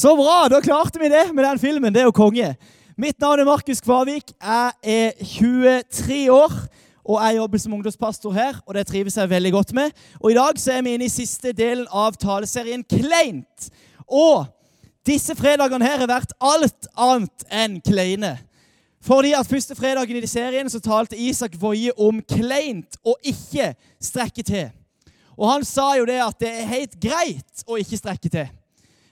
Så bra! Da klarte vi det med den filmen. Det er jo konge. Mitt navn er Markus Kvavik. Jeg er 23 år. Og jeg jobber som ungdomspastor her, og det trives jeg veldig godt med. Og i dag så er vi inne i siste delen av taleserien Kleint. Og disse fredagene her har vært alt annet enn kleine. Fordi at Første fredagen i serien så talte Isak Woie om kleint og ikke strekke til. Og han sa jo det at det er helt greit å ikke strekke til.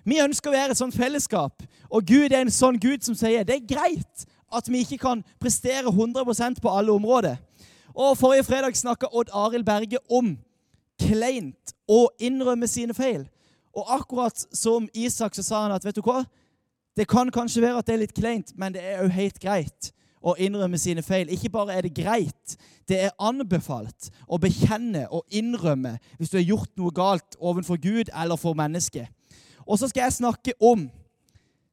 Vi ønsker å være et sånt fellesskap, og Gud er en sånn Gud som sier det er greit at vi ikke kan prestere 100% på alle områder. Og Forrige fredag snakka Odd Arild Berge om kleint å innrømme sine feil. Og akkurat som Isak så sa han at vet du hva? Det kan kanskje være at det er litt kleint, men det er òg helt greit å innrømme sine feil. Ikke bare er det greit, det er anbefalt å bekjenne og innrømme hvis du har gjort noe galt overfor Gud eller for mennesket. Og så skal jeg snakke om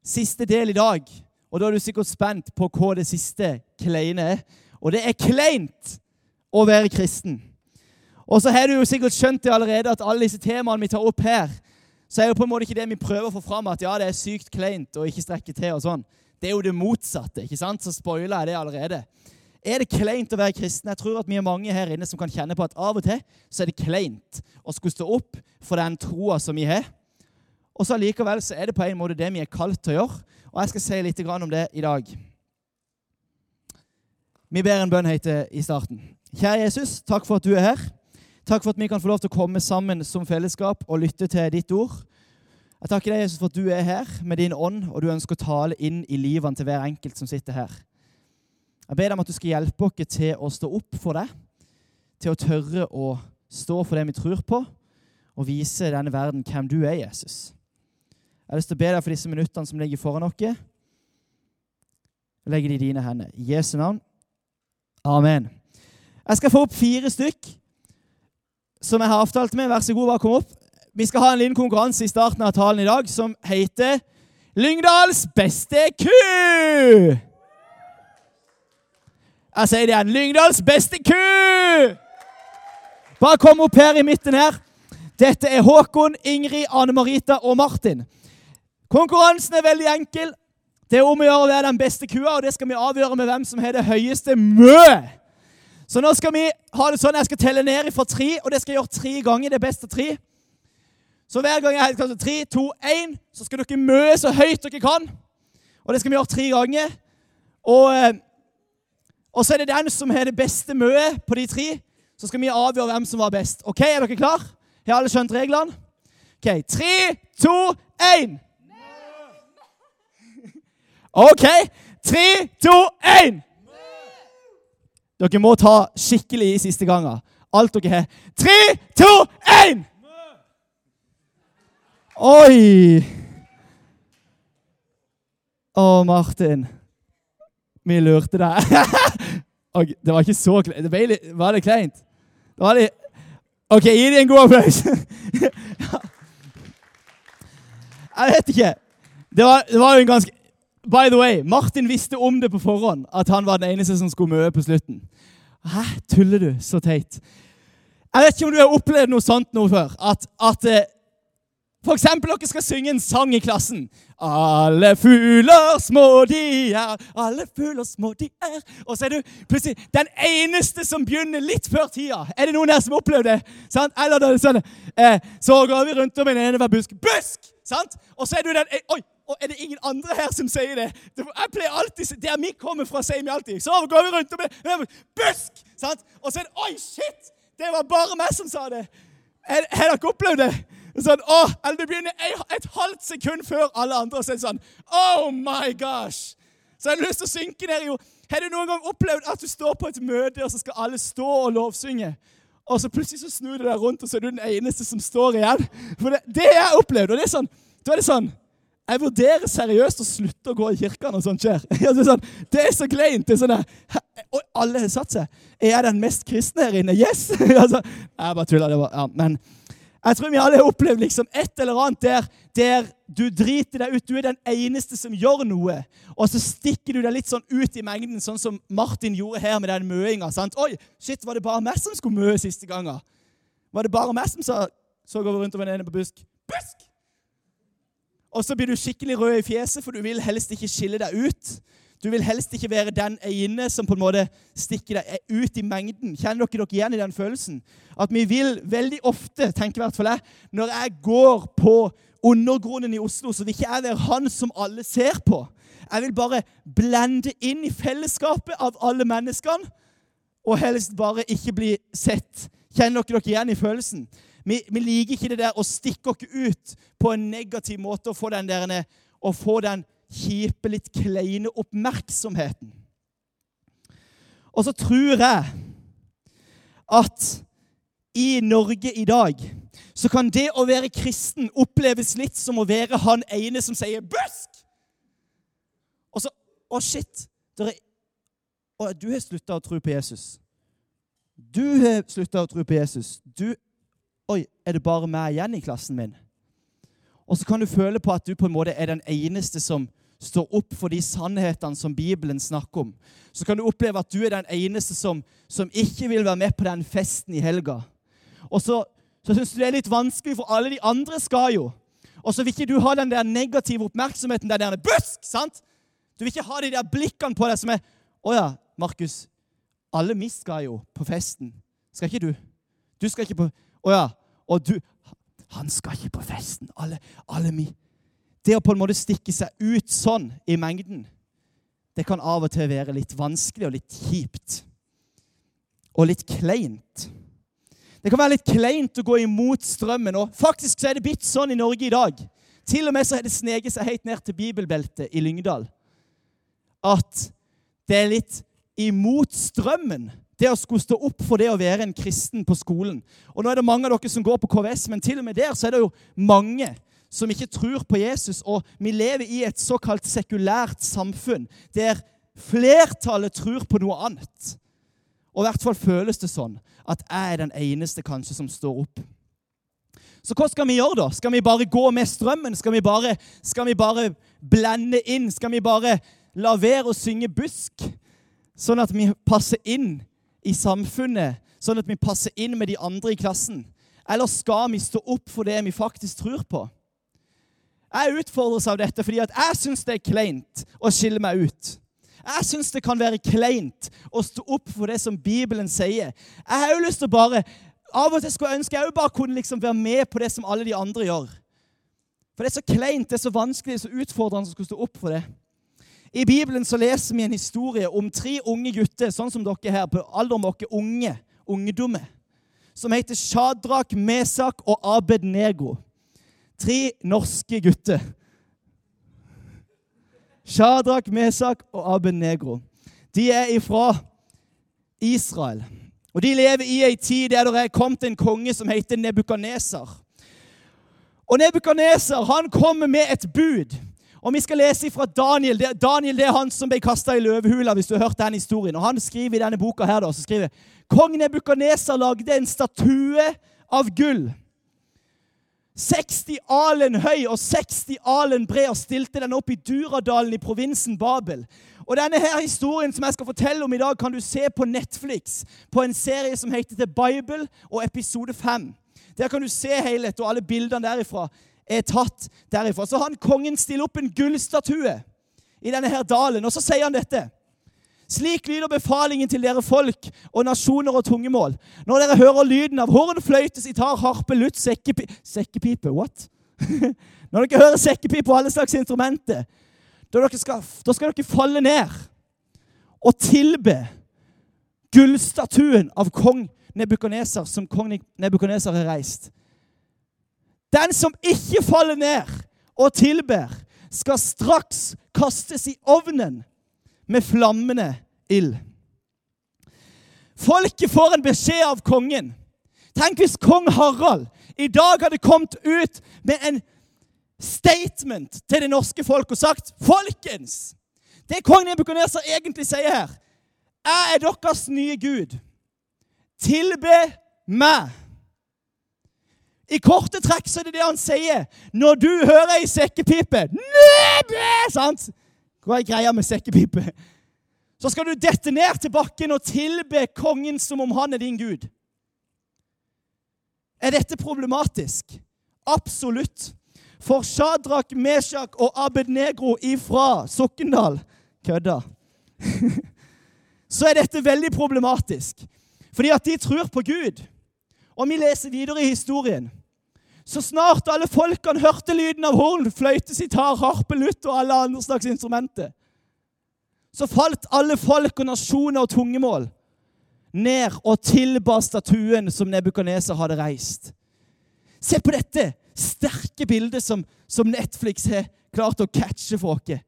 siste del i dag. Og da er du sikkert spent på hva det siste kleine er. Og det er kleint å være kristen. Og så har du jo sikkert skjønt det allerede at alle disse temaene vi tar opp her, så er jo på en måte ikke det vi prøver å få fram at ja, det er sykt kleint å ikke strekke til og sånn. Det er jo det motsatte. ikke sant? Så spoiler jeg det allerede. Er det kleint å være kristen? Jeg tror at vi er mange her inne som kan kjenne på at av og til så er det kleint å skulle stå opp for den troa som vi har. Og så allikevel så er det på en måte det vi er kalt til å gjøre. Og jeg skal si litt om det i dag. Vi ber en bønn høyt i starten. Kjære Jesus, takk for at du er her. Takk for at vi kan få lov til å komme sammen som fellesskap og lytte til ditt ord. Jeg takker deg, Jesus, for at du er her med din ånd, og du ønsker å tale inn i livene til hver enkelt som sitter her. Jeg ber deg om at du skal hjelpe oss til å stå opp for deg, til å tørre å stå for det vi tror på, og vise denne verden hvem du er, Jesus. Jeg har lyst til å be deg for disse minuttene som ligger foran oss. Legger det i dine hender. I Jesu navn. Amen. Jeg skal få opp fire stykk som jeg har avtalt med. Vær så god, bare kom opp. Vi skal ha en liten konkurranse i starten av talen i dag som heter Lyngdals beste ku! Jeg sier det igjen. Lyngdals beste ku! Bare kom opp her i midten her. Dette er Håkon, Ingrid, Anne Marita og Martin. Konkurransen er veldig enkel. Det er om å gjøre å være den beste kua, og det skal vi avgjøre med hvem som har det høyeste mø. Så nå skal vi ha det sånn jeg skal telle ned fra tre, og det skal jeg gjøre tre ganger. det beste tre. Så hver gang jeg har tre, to, én, så skal dere mø så høyt dere kan. Og det skal vi gjøre tre ganger. Og, eh, og så er det den som har det beste møet på de tre, så skal vi avgjøre hvem som var best. Ok, Er dere klar? Har alle skjønt reglene? Ok, Tre, to, én. OK. Tre, to, én! Dere må ta skikkelig i siste gangen. Alt dere har. Tre, to, én! Oi! Å, Martin. Vi lurte deg. det var ikke så kleint. Det var det kleint? Det var litt OK, gi dem en god applaus. Jeg vet ikke. Det var jo en ganske By the way, Martin visste om det på forhånd, at han var den eneste som skulle møte på slutten. Hæ? Tuller du? Så teit. Jeg vet ikke om du har opplevd noe sånt noe før. At, at eh, for eksempel dere skal synge en sang i klassen. Alle fugler små de er, alle fugler små de er. Og så er du plutselig den eneste som begynner litt før tida. Er det noen her som har opplevd det? Sant? Eller er sånn, eh, Så går vi rundt om en ene hver busk. Busk! Sant? Og så er du den Oi! Og er det ingen andre her som sier det? Jeg pleier alltid, Der vi kommer fra, sier vi alltid Så går vi rundt og blir Busk! Sant? Og så er det Oi, shit! Det var bare meg som sa det. Har dere opplevd det? Sånn, å, eller Det begynner et halvt sekund før alle andre, og så er det sånn Oh my gosh! Så jeg har lyst til å synke ned i. Har du noen gang opplevd at du står på et møte, og så skal alle stå og lovsynge? Og så plutselig så snur du deg rundt, og så er du den eneste som står igjen. For det, det jeg opplevd, og det er sånn, da er det sånn jeg vurderer seriøst å slutte å gå i kirka når sånt skjer. Det er, sånn, det er så kleint. Og alle har satt seg. Er jeg den mest kristne her inne? Yes! altså, jeg bare tuller. Ja, men jeg tror vi alle har opplevd liksom et eller annet der, der du driter deg ut. Du er den eneste som gjør noe. Og så stikker du deg litt sånn ut i mengden, sånn som Martin gjorde her med den møinga. Oi, shit, var det bare meg som skulle møe siste gangen? Var det bare meg som sa Så går vi rundt om en ene på busk. Busk! Og så blir du skikkelig rød i fjeset, for du vil helst ikke skille deg ut. Du vil helst ikke være den ene som på en måte stikker deg ut i mengden. Kjenner dere dere igjen i den følelsen? At vi vil veldig ofte, tenker i hvert fall jeg, når jeg går på undergrunnen i Oslo, så vil ikke jeg være han som alle ser på. Jeg vil bare blende inn i fellesskapet av alle menneskene, og helst bare ikke bli sett. Kjenner dere dere igjen i følelsen? Vi, vi, liker ikke det der å stikke oss ut på en negativ måte og få den, der, og få den kjipe, litt kleine oppmerksomheten. Og så tror jeg at i Norge i dag så kan det å være kristen oppleves litt som å være han ene som sier 'busk'. Og så Å, shit! Er, oh, du har slutta å tro på Jesus. Du har slutta å tro på Jesus. Du Oi, er det bare meg igjen i klassen min? Og så kan du føle på at du på en måte er den eneste som står opp for de sannhetene som Bibelen snakker om. Så kan du oppleve at du er den eneste som, som ikke vil være med på den festen i helga. Og så, så syns du det er litt vanskelig, for alle de andre skal jo. Og så vil ikke du ha den der negative oppmerksomheten, den der busk! sant? Du vil ikke ha de der blikkene på deg som er Å ja, Markus. Alle vi skal jo på festen. Skal ikke du? Du skal ikke på Å ja. Og du Han skal ikke på festen. Alle, alle mi. Det å på en måte stikke seg ut sånn i mengden, det kan av og til være litt vanskelig og litt kjipt. Og litt kleint. Det kan være litt kleint å gå imot strømmen. Og faktisk så er det blitt sånn i Norge i dag. Til og med så har det sneget seg helt ned til bibelbeltet i Lyngdal. At det er litt imot strømmen, det å skulle stå opp for det å være en kristen på skolen. Og nå er det mange av dere som går på KVS, men til og med der så er det jo mange som ikke tror på Jesus. Og vi lever i et såkalt sekulært samfunn der flertallet tror på noe annet. Og i hvert fall føles det sånn at jeg er den eneste kanskje som står opp. Så hva skal vi gjøre, da? Skal vi bare gå med strømmen? Skal vi bare, skal vi bare blende inn? Skal vi bare la være å synge busk, sånn at vi passer inn i samfunnet? Sånn at vi passer inn med de andre i klassen? Eller skal vi stå opp for det vi faktisk tror på? Jeg utfordres av dette fordi jeg syns det er kleint å skille meg ut. Jeg syns det kan være kleint å stå opp for det som Bibelen sier. Jeg har jo lyst til å bare Av og til skulle jeg ønske jeg bare kunne liksom være med på det som alle de andre gjør. For det er så kleint, det er så vanskelig, det er så utfordrende å skulle stå opp for det. I Bibelen så leser vi en historie om tre unge gutter, sånn som dere her, på alder med dere unge, ungdommer, som heter Shadrach, Mesak og Abed Negro. Tre norske gutter. Shadrach, Mesak og Aben-Negro. De er ifra Israel. Og De lever i ei tid der det er kommet en konge som heter Nebukaneser. Og Nebukaneser han kommer med et bud. Og Vi skal lese fra Daniel. Daniel det er han som ble kasta i løvehula. hvis du har hørt den historien. Og Han skriver i denne boka her da, så skriver Kong Nebukaneser lagde en statue av gull 60 alen høy og 60 alen bred og stilte den opp i Duradalen i provinsen Babel. Og denne her historien som jeg skal fortelle om i dag, kan du se på Netflix. På en serie som heter The Bible og episode 5. Der kan du se helhet, og alle bildene derifra er tatt derifra. Så han kongen stiller opp en gullstatue i denne her dalen, og så sier han dette. Slik lyder befalingen til dere folk og nasjoner og tungemål. Når dere hører lyden av horn, fløyte, sitar, harpe, lutt, sekkepi sekkepipe What? Når dere hører sekkepipe og alle slags instrumenter, da, skal, da skal dere falle ned og tilbe gullstatuen av kong Nebukadneser, som kong Nebukadneser har reist. Den som ikke faller ned og tilber, skal straks kastes i ovnen med flammende ild. Folket får en beskjed av kongen. Tenk hvis kong Harald i dag hadde kommet ut med en statement til det norske folk og sagt Folkens! Det kong Nebukadneser egentlig sier her Jeg er deres nye gud. Tilbe meg. I korte trekk så er det det han sier når du hører ei sekkepipe. Nebe! Sant? Hva er greia med sekkepipe? Så skal du dette ned til bakken og tilbe kongen som om han er din gud. Er dette problematisk? Absolutt. for Shadrach, Meshach og Abednego ifra Sokndal Kødda. Så er dette veldig problematisk. Fordi at de tror på Gud. Og vi leser videre i historien. Så snart alle folkene hørte lyden av horn, fløyte, sitar, harpe, lutt og alle andre slags instrumenter, så falt alle folk og nasjoner og tungemål ned og tilba statuen som Nebukadneser hadde reist. Se på dette sterke bildet som, som Netflix har klart å catche for oss.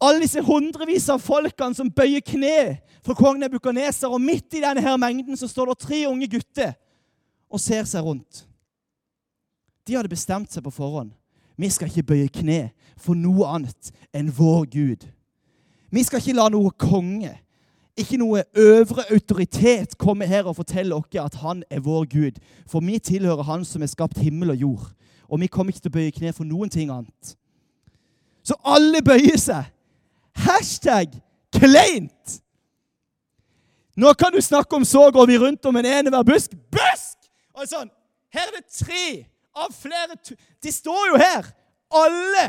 Alle disse hundrevis av folkene som bøyer kne for kong Nebukaneser. Og midt i denne her mengden så står det tre unge gutter og ser seg rundt. De hadde bestemt seg på forhånd. Vi skal ikke bøye kne for noe annet enn vår Gud. Vi skal ikke la noe konge, ikke noe øvre autoritet komme her og fortelle oss at han er vår Gud. For vi tilhører Han som har skapt himmel og jord. Og vi kommer ikke til å bøye kne for noen ting annet. Så alle bøyer seg. Hashtag kleint! Nå kan du snakke om så går vi rundt om en ene hver busk. Busk! Og sånn, Her er det tre av flere De står jo her. Alle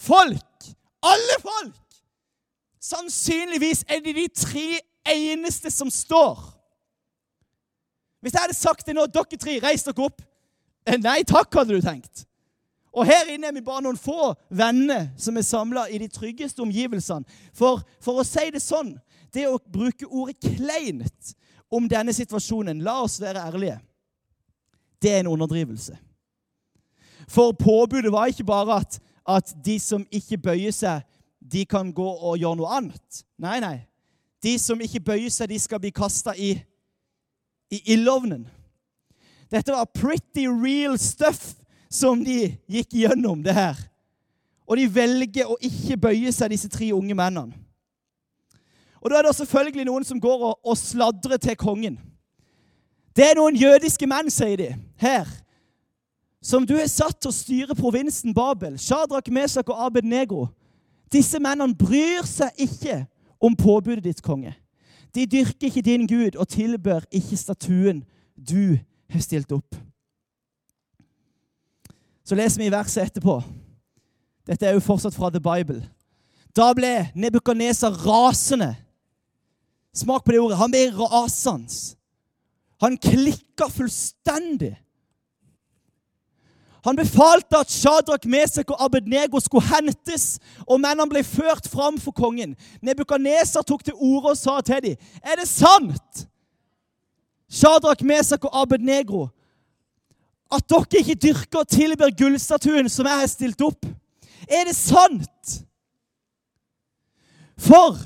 folk. Alle folk! Sannsynligvis er det de tre eneste som står. Hvis jeg hadde sagt det nå, dere tre, reis dere opp. Eh, nei takk, hadde du tenkt. Og her inne er vi bare noen få venner som er samla i de tryggeste omgivelsene. For, for å si det sånn, det å bruke ordet kleint om denne situasjonen, la oss være ærlige, det er en underdrivelse. For påbudet var ikke bare at, at de som ikke bøyer seg, de kan gå og gjøre noe annet. Nei, nei. De som ikke bøyer seg, de skal bli kasta i, i ildovnen. Dette var pretty real stuff som de gikk gjennom det her. Og de velger å ikke bøye seg, disse tre unge mennene. Og Da er det selvfølgelig noen som går og, og sladrer til kongen. Det er noen jødiske menn, sier de, her, som du er satt til å styre provinsen Babel. Shadrach, Mesak og Abed-Negro. Disse mennene bryr seg ikke om påbudet ditt, konge. De dyrker ikke din Gud og tilbør ikke statuen du har stilt opp. Så leser vi verset etterpå. Dette er jo fortsatt fra The Bible. Da ble Nebukadneser rasende. Smak på det ordet. Han ble rasende. Han klikka fullstendig. Han befalte at Shadrach, Mesek og Abednego skulle hentes, og mennene ble ført fram for kongen. Nebukaneser tok til orde og sa til dem, 'Er det sant?' Shadrach, Mesek og Abednego, at dere ikke dyrker og tilber gullstatuen som jeg har stilt opp? Er det sant? For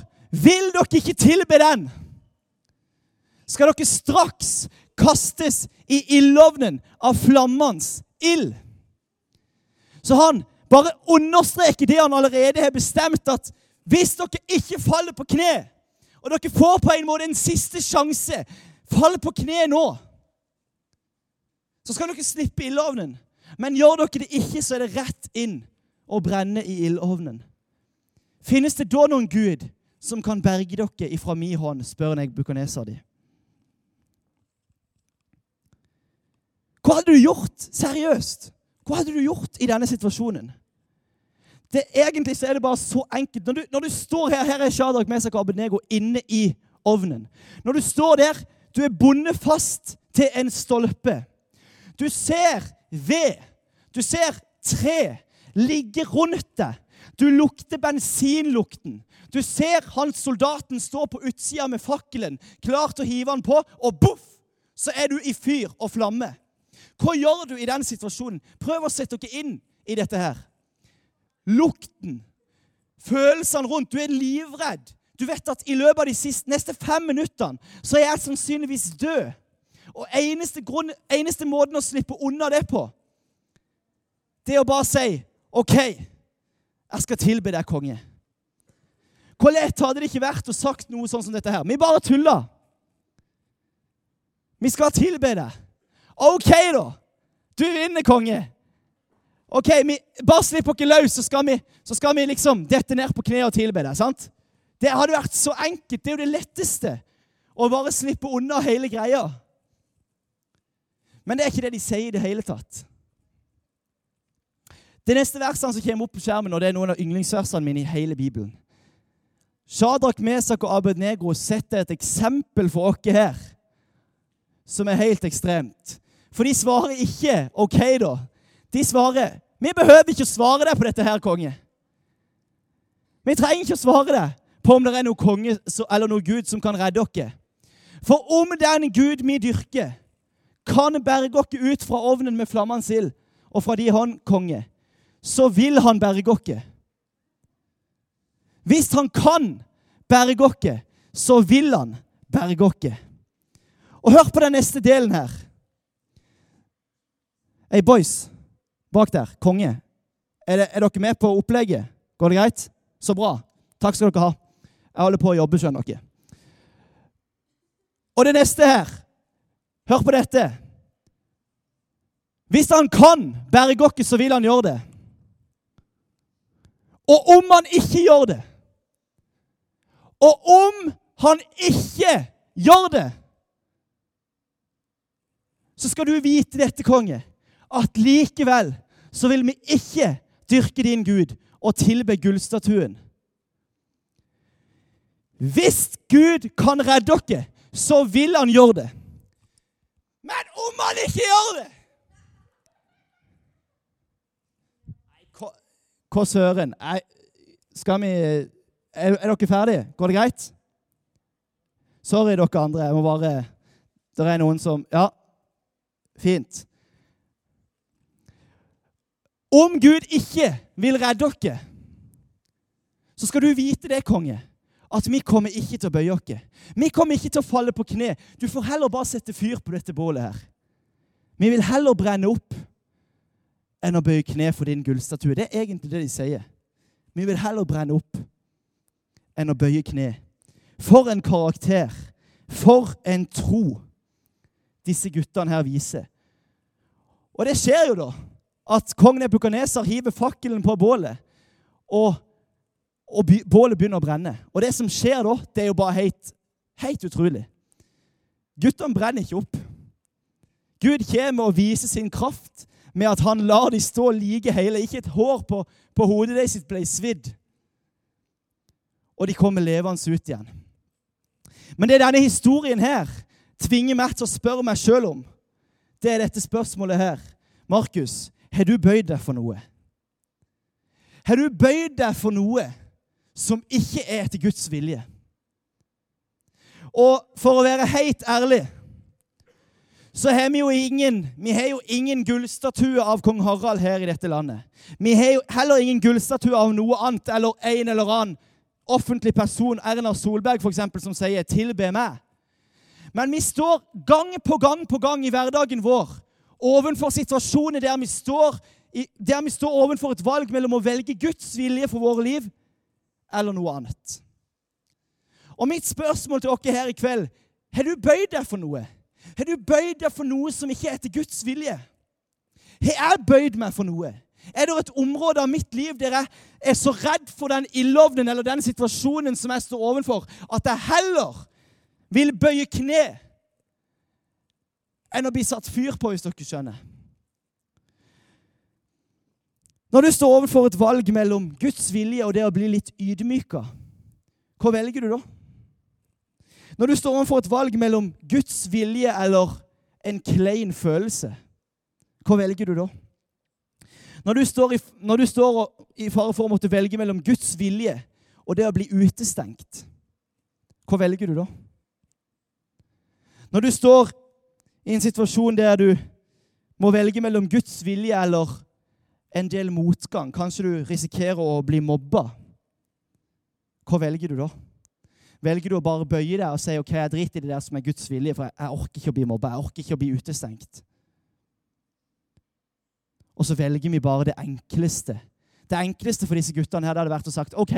vil dere ikke tilbe den, skal dere straks kastes i ildovnen av flammens ild. Så han bare understreker det han allerede har bestemt, at hvis dere ikke faller på kne, og dere får på en måte en siste sjanse Fall på kne nå! Så skal dere slippe ildovnen. Men gjør dere det ikke, så er det rett inn og brenne i ildovnen. Finnes det da noen Gud som kan berge dere ifra min hånd, spør jeg bukaneser de. Hva hadde du gjort seriøst? Hva hadde du gjort i denne situasjonen? Det, egentlig så er det bare så enkelt. Når du, når du står her Her er Shadrach, Mesak og Abednego inne i ovnen. Når du står der, du er bundet fast til en stolpe. Du ser ved, du ser tre ligge rundt deg. Du lukter bensinlukten. Du ser hans soldaten stå på utsida med fakkelen, klar til å hive han på, og boff, så er du i fyr og flamme. Hva gjør du i den situasjonen? Prøv å sette dere inn i dette her. Lukten, følelsene rundt. Du er livredd. Du vet at i løpet av de siste, neste fem minuttene så er jeg sannsynligvis død. Og eneste, grunn, eneste måten å slippe unna det på, det er å bare si OK, jeg skal tilbe deg, konge. Hvor lett hadde det ikke vært å sagt noe sånn som dette her? Vi bare tulla. Vi skal tilbe deg. OK, da. Du vinner, konge. OK, vi, bare slipp dere løs, så skal, vi, så skal vi liksom dette ned på kne og tilbe deg. sant? Det hadde vært så enkelt. Det er jo det letteste. Å bare slippe unna hele greia. Men det er ikke det de sier i det hele tatt. Det neste versene som kommer opp på skjermen, og det er noen av yndlingsversene mine i hele Bibelen. Shadrach, Mesak og Abednego setter et eksempel for oss her som er helt ekstremt. For de svarer ikke OK, da. De svarer Vi behøver ikke å svare deg på dette her, konge. Vi trenger ikke å svare deg på om det er noen konge eller noen gud som kan redde dere. For om den Gud vi dyrker, kan berge oss ut fra ovnen med flammende ild og fra de hånd, konge, så vil han berge oss. Hvis han kan berge oss, så vil han berge oss. Og hør på den neste delen her. Hey boys, bak der. Konge. Er, det, er, dere med på opplegget? Går det greit? Så bra. Takk skal dere ha. Jeg holder på å jobbe, skjønner dere. Og det neste her Hør på dette. Hvis han kan bære oss, så vil han gjøre det. Og om han ikke gjør det Og om han ikke gjør det så skal du vite dette, konge, at likevel så vil vi ikke dyrke din Gud og tilbe gullstatuen. Hvis Gud kan redde dere, så vil han gjøre det. Men om han ikke gjør det Hva søren? Skal vi er, er dere ferdige? Går det greit? Sorry, dere andre. Jeg må bare Det er noen som Ja, Fint. Om Gud ikke vil redde dere, så skal du vite det, konge, at vi kommer ikke til å bøye oss. Vi kommer ikke til å falle på kne. Du får heller bare sette fyr på dette bålet her. Vi vil heller brenne opp enn å bøye kne for din gullstatue. Det er egentlig det de sier. Vi vil heller brenne opp enn å bøye kne. For en karakter! For en tro! disse guttene her viser. Og det skjer jo da at kong Nebukaneser hiver fakkelen på bålet, og, og bålet begynner å brenne. Og det som skjer da, det er jo bare helt, helt utrolig. Guttene brenner ikke opp. Gud kommer og viser sin kraft med at han lar de stå like hele. Ikke et hår på, på hodet deres ble svidd. Og de kommer levende ut igjen. Men det denne historien her tvinger meg til å spørre meg sjøl om, det er dette spørsmålet her. Markus, har du bøyd deg for noe? Har du bøyd deg for noe som ikke er etter Guds vilje? Og for å være helt ærlig så har vi jo ingen vi har jo ingen gullstatue av kong Harald her i dette landet. Vi har jo heller ingen gullstatue av noe annet eller en eller annen offentlig person, Erna Solberg f.eks., som sier 'tilbe meg'. Men vi står gang på gang på gang i hverdagen vår ovenfor situasjoner der vi står, der vi står ovenfor et valg mellom å velge Guds vilje for våre liv eller noe annet. Og mitt spørsmål til dere her i kveld har du bøyd deg for noe? Har du bøyd deg for noe som ikke er etter Guds vilje? Har jeg bøyd meg for noe? Er det et område av mitt liv der jeg er så redd for den ildovnen eller den situasjonen som jeg står overfor, at jeg heller vil bøye kne enn å bli satt fyr på, hvis dere skjønner. Når du står overfor et valg mellom Guds vilje og det å bli litt ydmyka, hva velger du da? Når du står overfor et valg mellom Guds vilje eller en klein følelse, hva velger du da? Når du står i, når du står i fare for å måtte velge mellom Guds vilje og det å bli utestengt, hva velger du da? Når du står i en situasjon der du må velge mellom Guds vilje eller en del motgang, kanskje du risikerer å bli mobba, hva velger du da? Velger du å bare bøye deg og si ok, jeg driter i det der som er Guds vilje, for jeg orker ikke å bli mobba, jeg orker ikke å bli utestengt? Og så velger vi bare det enkleste. Det enkleste for disse guttene her det hadde vært å sagt OK,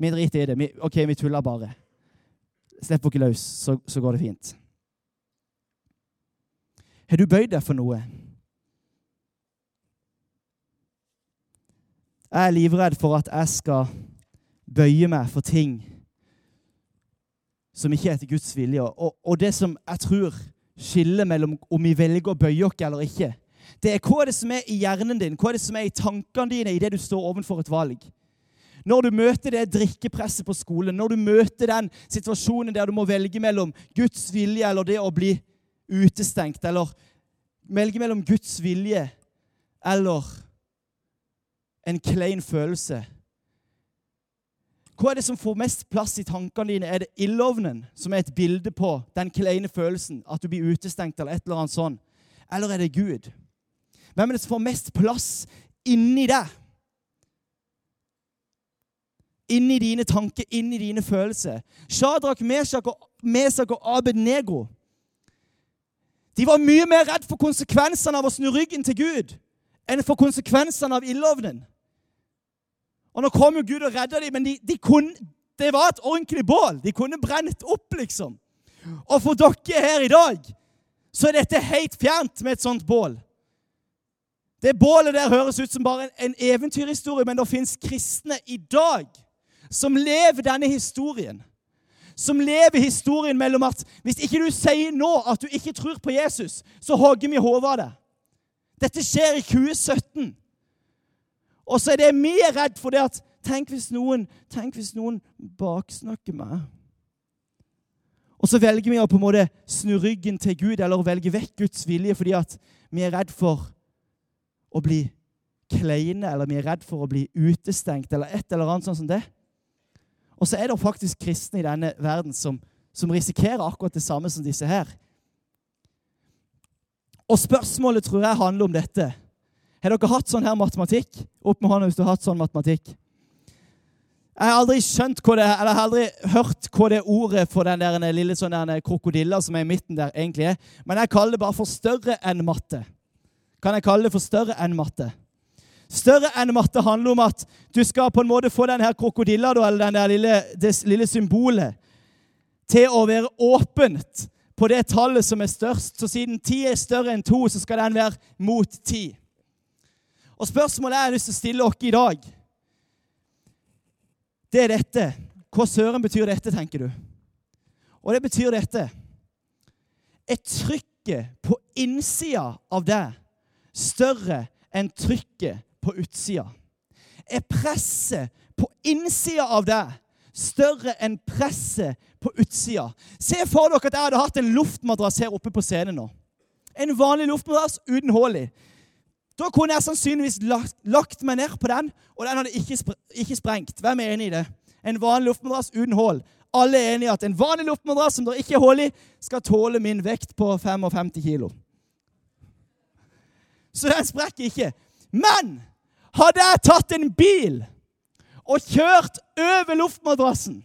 vi driter i det. Vi, OK, vi tuller bare. Slipp dere løs, så, så går det fint. Har du bøyd deg for noe? Jeg er livredd for at jeg skal bøye meg for ting som ikke er etter Guds vilje. Og, og det som jeg tror skiller mellom om vi velger å bøye oss eller ikke, Det er hva er det som er i hjernen din, hva er det som er i tankene dine idet du står overfor et valg. Når du møter det drikkepresset på skolen, når du møter den situasjonen der du må velge mellom Guds vilje eller det å bli utestengt, eller velge mellom Guds vilje eller en klein følelse Hva er det som får mest plass i tankene dine? Er det ildovnen, som er et bilde på den kleine følelsen, at du blir utestengt, eller et eller annet sånt? Eller er det Gud? Hvem er det som får mest plass inni deg? Inni dine tanker, inni dine følelser. Shadrach, Meshach og, Mesak og Abednego de var mye mer redd for konsekvensene av å snu ryggen til Gud enn for konsekvensene av ildovnen. Og Nå kom jo Gud og redda dem, men de, de kunne, det var et ordentlig bål. De kunne brent opp, liksom. Og for dere her i dag så er dette helt fjernt med et sånt bål. Det bålet der høres ut som bare en, en eventyrhistorie, men det fins kristne i dag som lever denne historien. Som lever historien mellom at hvis ikke du sier nå at du ikke tror på Jesus, så hogger vi hodet av deg. Dette skjer i 2017. Og så er det vi er redd for det at Tenk hvis noen, tenk hvis noen baksnakker meg. Og så velger vi å på en måte snu ryggen til Gud eller velge vekk Guds vilje fordi at vi er redd for å bli kleine, eller vi er redd for å bli utestengt, eller et eller annet sånt som det. Og så er det faktisk kristne i denne verden som, som risikerer akkurat det samme som disse her. Og spørsmålet tror jeg handler om dette. Har dere hatt sånn her matematikk? Opp med hånda hvis du har hatt sånn matematikk. Jeg har aldri skjønt hva det er, eller jeg har aldri hørt hva det ordet for den der lille sånn der krokodilla som er i midten der, egentlig er. Men jeg kaller det bare for større enn matte. Kan jeg kalle det for større enn matte? Større enn matte handler om at du skal på en måte få denne krokodilla, eller den lille, det lille symbolet, til å være åpent på det tallet som er størst. Så siden ti er større enn to, så skal den være mot ti. Og spørsmålet jeg har lyst til å stille dere i dag, det er dette. Hva søren betyr dette, tenker du? Og det betyr dette. Er trykket på innsida av deg større enn trykket på utsida? Er presset på innsida av deg større enn presset på utsida? Se for dere at jeg hadde hatt en luftmadrass her oppe på scenen nå. En vanlig luftmadrass uten hull i. Da kunne jeg sannsynligvis lagt, lagt, meg ned på den, og den hadde ikke, spre, ikke sprengt. Hvem er enig i det? En vanlig luftmadrass uten hull. Alle er enige i at en vanlig luftmadrass som det ikke er hull i, skal tåle min vekt på 55 kilo. Så den sprekker ikke. Men hadde jeg tatt en bil og kjørt over luftmadrassen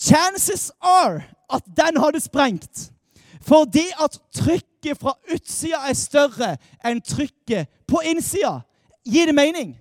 Chances are at den hadde sprengt. Fordi at trykket fra utsida er større enn trykket på innsida. Gir det mening?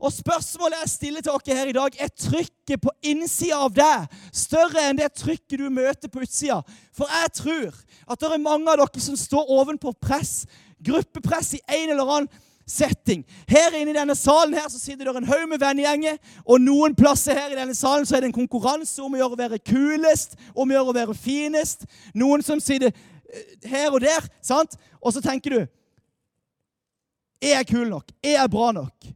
Og spørsmålet jeg stiller til dere her i dag, er trykket på innsida av deg større enn det trykket du møter på utsida? For jeg tror at det er mange av dere som står ovenpå press, gruppepress i en eller annen setting. Her inne i denne salen her så sitter det en haug med vennegjenger, og noen plasser her i denne salen så er det en konkurranse om å gjøre å være kulest, om å gjøre å være finest. Noen som sitter eh, her og der, sant? Og så tenker du Er jeg kul nok? Er jeg bra nok?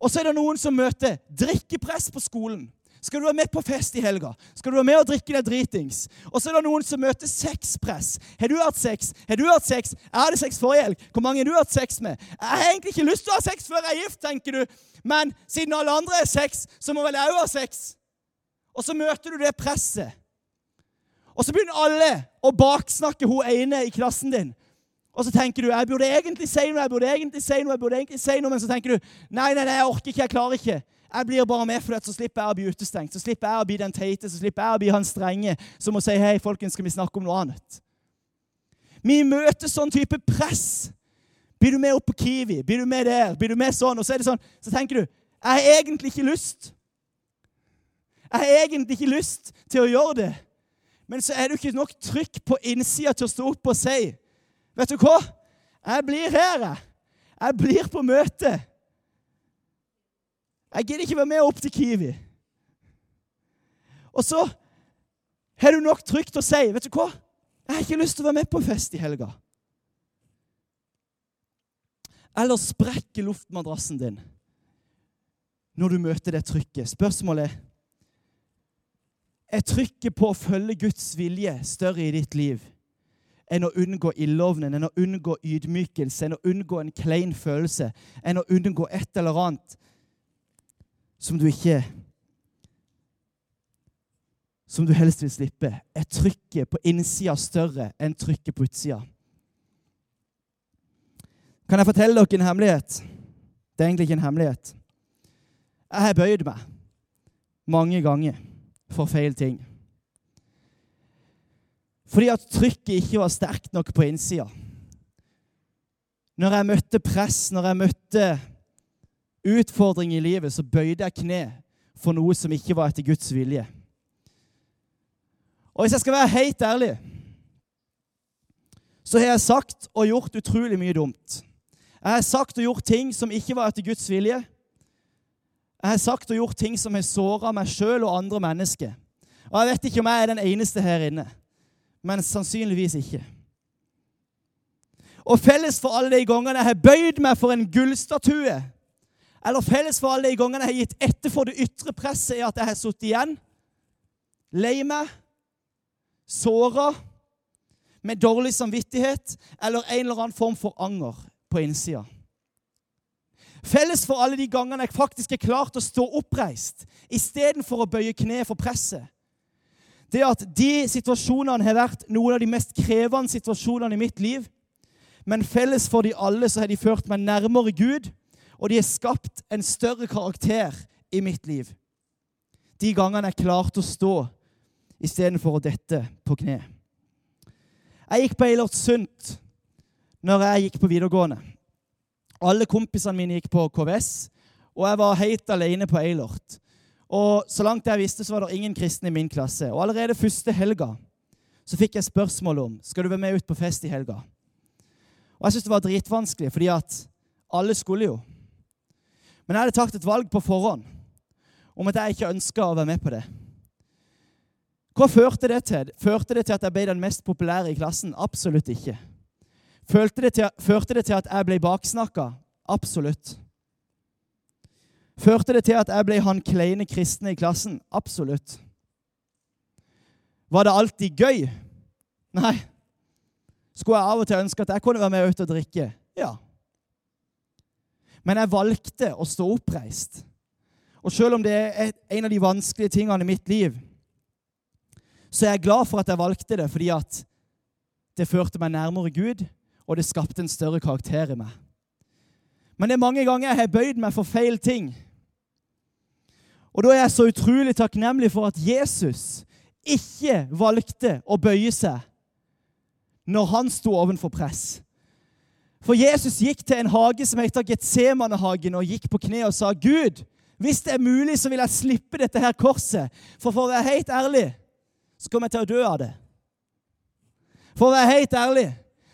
Og så er det noen som møter drikkepress på skolen. Skal du være med på fest i helga? Skal du være med og drikke deg dritings? Og så er det noen som møter sexpress. Har du hatt sex? Har du hatt sex? Jeg hadde sex forrige helg. Hvor mange har du hatt sex med? Jeg har egentlig ikke lyst til å ha sex før jeg er gift, tenker du. Men siden alle andre har sex, så må vel jeg òg ha sex. Og så møter du det presset. Og så begynner alle å baksnakke hun ene i klassen din. Og så tenker du jeg burde egentlig si noe, jeg burde egentlig si noe, jeg burde egentlig si noe, men så tenker du nei, nei, nei, jeg orker ikke, jeg klarer ikke. Jeg blir bare med, for så slipper jeg å bli utestengt. Så slipper jeg å bli den teite, så slipper jeg å bli han strenge som må si hei, folkens, skal vi snakke om noe annet? Vi møter sånn type press. Blir du med opp på Kiwi? Blir du med der? Blir du med sånn? Og så er det sånn, så tenker du jeg har egentlig ikke lyst. Jeg har egentlig ikke lyst til å gjøre det. Men så er det ikke nok trykk på innsida til å stå opp og si Vet du hva? Jeg blir her, jeg. Jeg blir på møte. Jeg gidder ikke være med opp til Kiwi. Og så har du nok trygt å si vet du hva? Jeg har ikke lyst til å være med på fest i helga. Eller sprekke luftmadrassen din når du møter det trykket? Spørsmålet er er trykket på å følge Guds vilje større i ditt liv enn å unngå ildovnen, enn å unngå ydmykelse, enn å unngå en klein følelse, enn å unngå et eller annet som du ikke Som du helst vil slippe? Er trykket på innsida større enn trykket på utsida? Kan jeg fortelle dere en hemmelighet? Det er egentlig ikke en hemmelighet. Jeg har bøyd meg mange ganger for feil ting. Fordi at trykket ikke var sterkt nok på innsida. Når jeg møtte press, når jeg møtte utfordring i livet, så bøyde jeg kne for noe som ikke var etter Guds vilje. Og hvis jeg skal være helt ærlig, så har jeg sagt og gjort utrolig mye dumt. Jeg har sagt og gjort ting som ikke var etter Guds vilje. Jeg har sagt og gjort ting som har såra meg sjøl og andre mennesker. Og jeg vet ikke om jeg er den eneste her inne, men sannsynligvis ikke. Og felles for alle de gangene jeg har bøyd meg for en gullstatue, eller felles for alle de gangene jeg har gitt etter for det ytre presset, er at jeg har sittet igjen, lei meg, såra, med dårlig samvittighet eller en eller annen form for anger på innsida. Felles for alle de gangene jeg faktisk er klart å stå oppreist istedenfor å bøye kne for presset, det at de situasjonene har vært noen av de mest krevende situasjonene i mitt liv. Men felles for de alle så har de ført meg nærmere Gud, og de har skapt en større karakter i mitt liv. De gangene jeg klarte å stå istedenfor å dette på kne. Jeg gikk på Eilert Sundt når jeg gikk på videregående. Alle kompisene mine gikk på KVS, og jeg var helt alene på Eilert. Og så langt jeg visste, så var det ingen kristne i min klasse. Og allerede første helga så fikk jeg spørsmål om skal du være med ut på fest i helga. Og jeg syntes det var dritvanskelig, fordi at alle skulle jo. Men jeg hadde tatt et valg på forhånd om at jeg ikke ønska å være med på det. Hva førte det til? Førte det til at jeg ble den mest populære i klassen? Absolutt ikke. Det til, førte det til at jeg ble baksnakka? Absolutt. Førte det til at jeg ble han kleine kristne i klassen? Absolutt. Var det alltid gøy? Nei. Skulle jeg av og til ønske at jeg kunne være med ut og drikke? Ja. Men jeg valgte å stå oppreist. Og selv om det er en av de vanskelige tingene i mitt liv, så er jeg glad for at jeg valgte det, fordi at det førte meg nærmere Gud, og det skapte en større karakter i meg. Men det er mange ganger jeg har bøyd meg for feil ting. Og da er jeg så utrolig takknemlig for at Jesus ikke valgte å bøye seg når han sto ovenfor press. For Jesus gikk til en hage som heter Getsemanehagen, og gikk på kne og sa, 'Gud, hvis det er mulig, så vil jeg slippe dette her korset.' For for å være helt ærlig så kommer jeg til å dø av det. For å være helt ærlig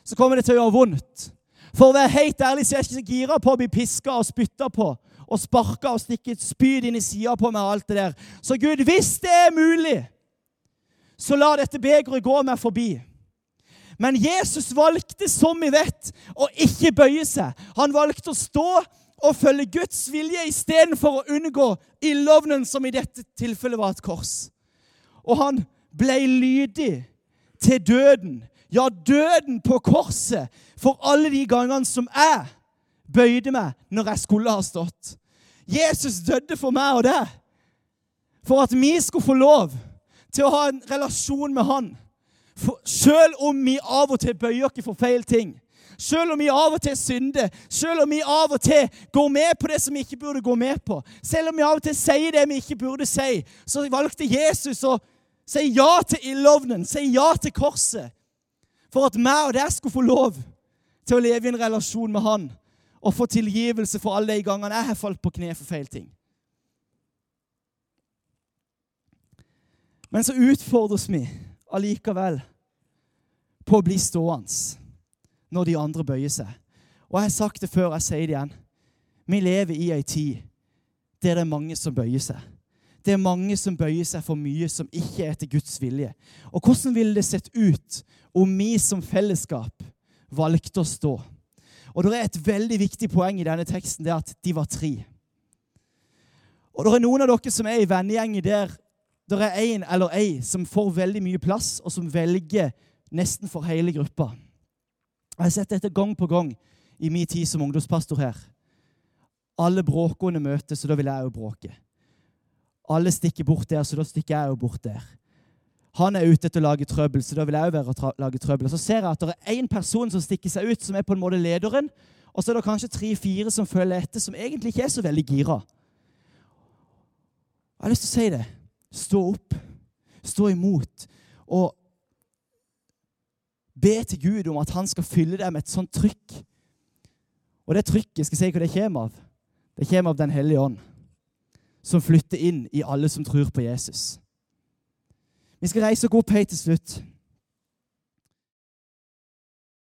så kommer det til å gjøre vondt. For å være helt ærlig så er jeg ikke så gira på å bli piska og spytta på og sparke og stikke et spyd inn i sida på meg og alt det der. Så Gud, hvis det er mulig, så la dette begeret gå meg forbi. Men Jesus valgte, som vi vet, å ikke bøye seg. Han valgte å stå og følge Guds vilje istedenfor å unngå ildovnen, som i dette tilfellet var et kors. Og han ble lydig til døden ja, døden på korset for alle de gangene som jeg bøyde meg når jeg skulle ha stått. Jesus døde for meg og deg for at vi skulle få lov til å ha en relasjon med han. For selv om vi av og til bøyer oss for feil ting, selv om vi av og til synder, selv om vi av og til går med på det som vi ikke burde gå med på, selv om vi av og til sier det vi ikke burde si, så valgte Jesus å si ja til ildovnen, si ja til korset for at meg og deg skulle få lov til å leve i en relasjon med Han og få tilgivelse for alle de gangene jeg har falt på kne for feil ting. Men så utfordres vi allikevel på å bli stående når de andre bøyer seg. Og jeg har sagt det før, jeg sier det igjen. Vi lever i ei tid der det er mange som bøyer seg. Det er mange som bøyer seg for mye som ikke er etter Guds vilje. Og hvordan ville det sett ut om vi som fellesskap valgte å stå? Og det er et veldig viktig poeng i denne teksten, det er at de var tre. Og det er noen av dere som er i vennegjengen der det er en eller ei som får veldig mye plass, og som velger nesten for hele gruppa. Jeg har sett dette gang på gang i min tid som ungdomspastor her. Alle bråkene møtes, så da vil jeg òg bråke. Alle stikker bort der, så da stikker jeg òg bort der. Han er ute etter å lage trøbbel, så da vil jeg òg være å lage trøbbel. Og Så ser jeg at det er én person som stikker seg ut, som er på en måte lederen. Og så er det kanskje tre-fire som følger etter, som egentlig ikke er så veldig gira. Jeg har lyst til å si det. Stå opp. Stå imot. Og be til Gud om at han skal fylle deg med et sånt trykk. Og det trykket, skal jeg si hva det kommer av? Det kommer av Den hellige ånd, som flytter inn i alle som tror på Jesus. Vi skal reise oss opp helt til slutt.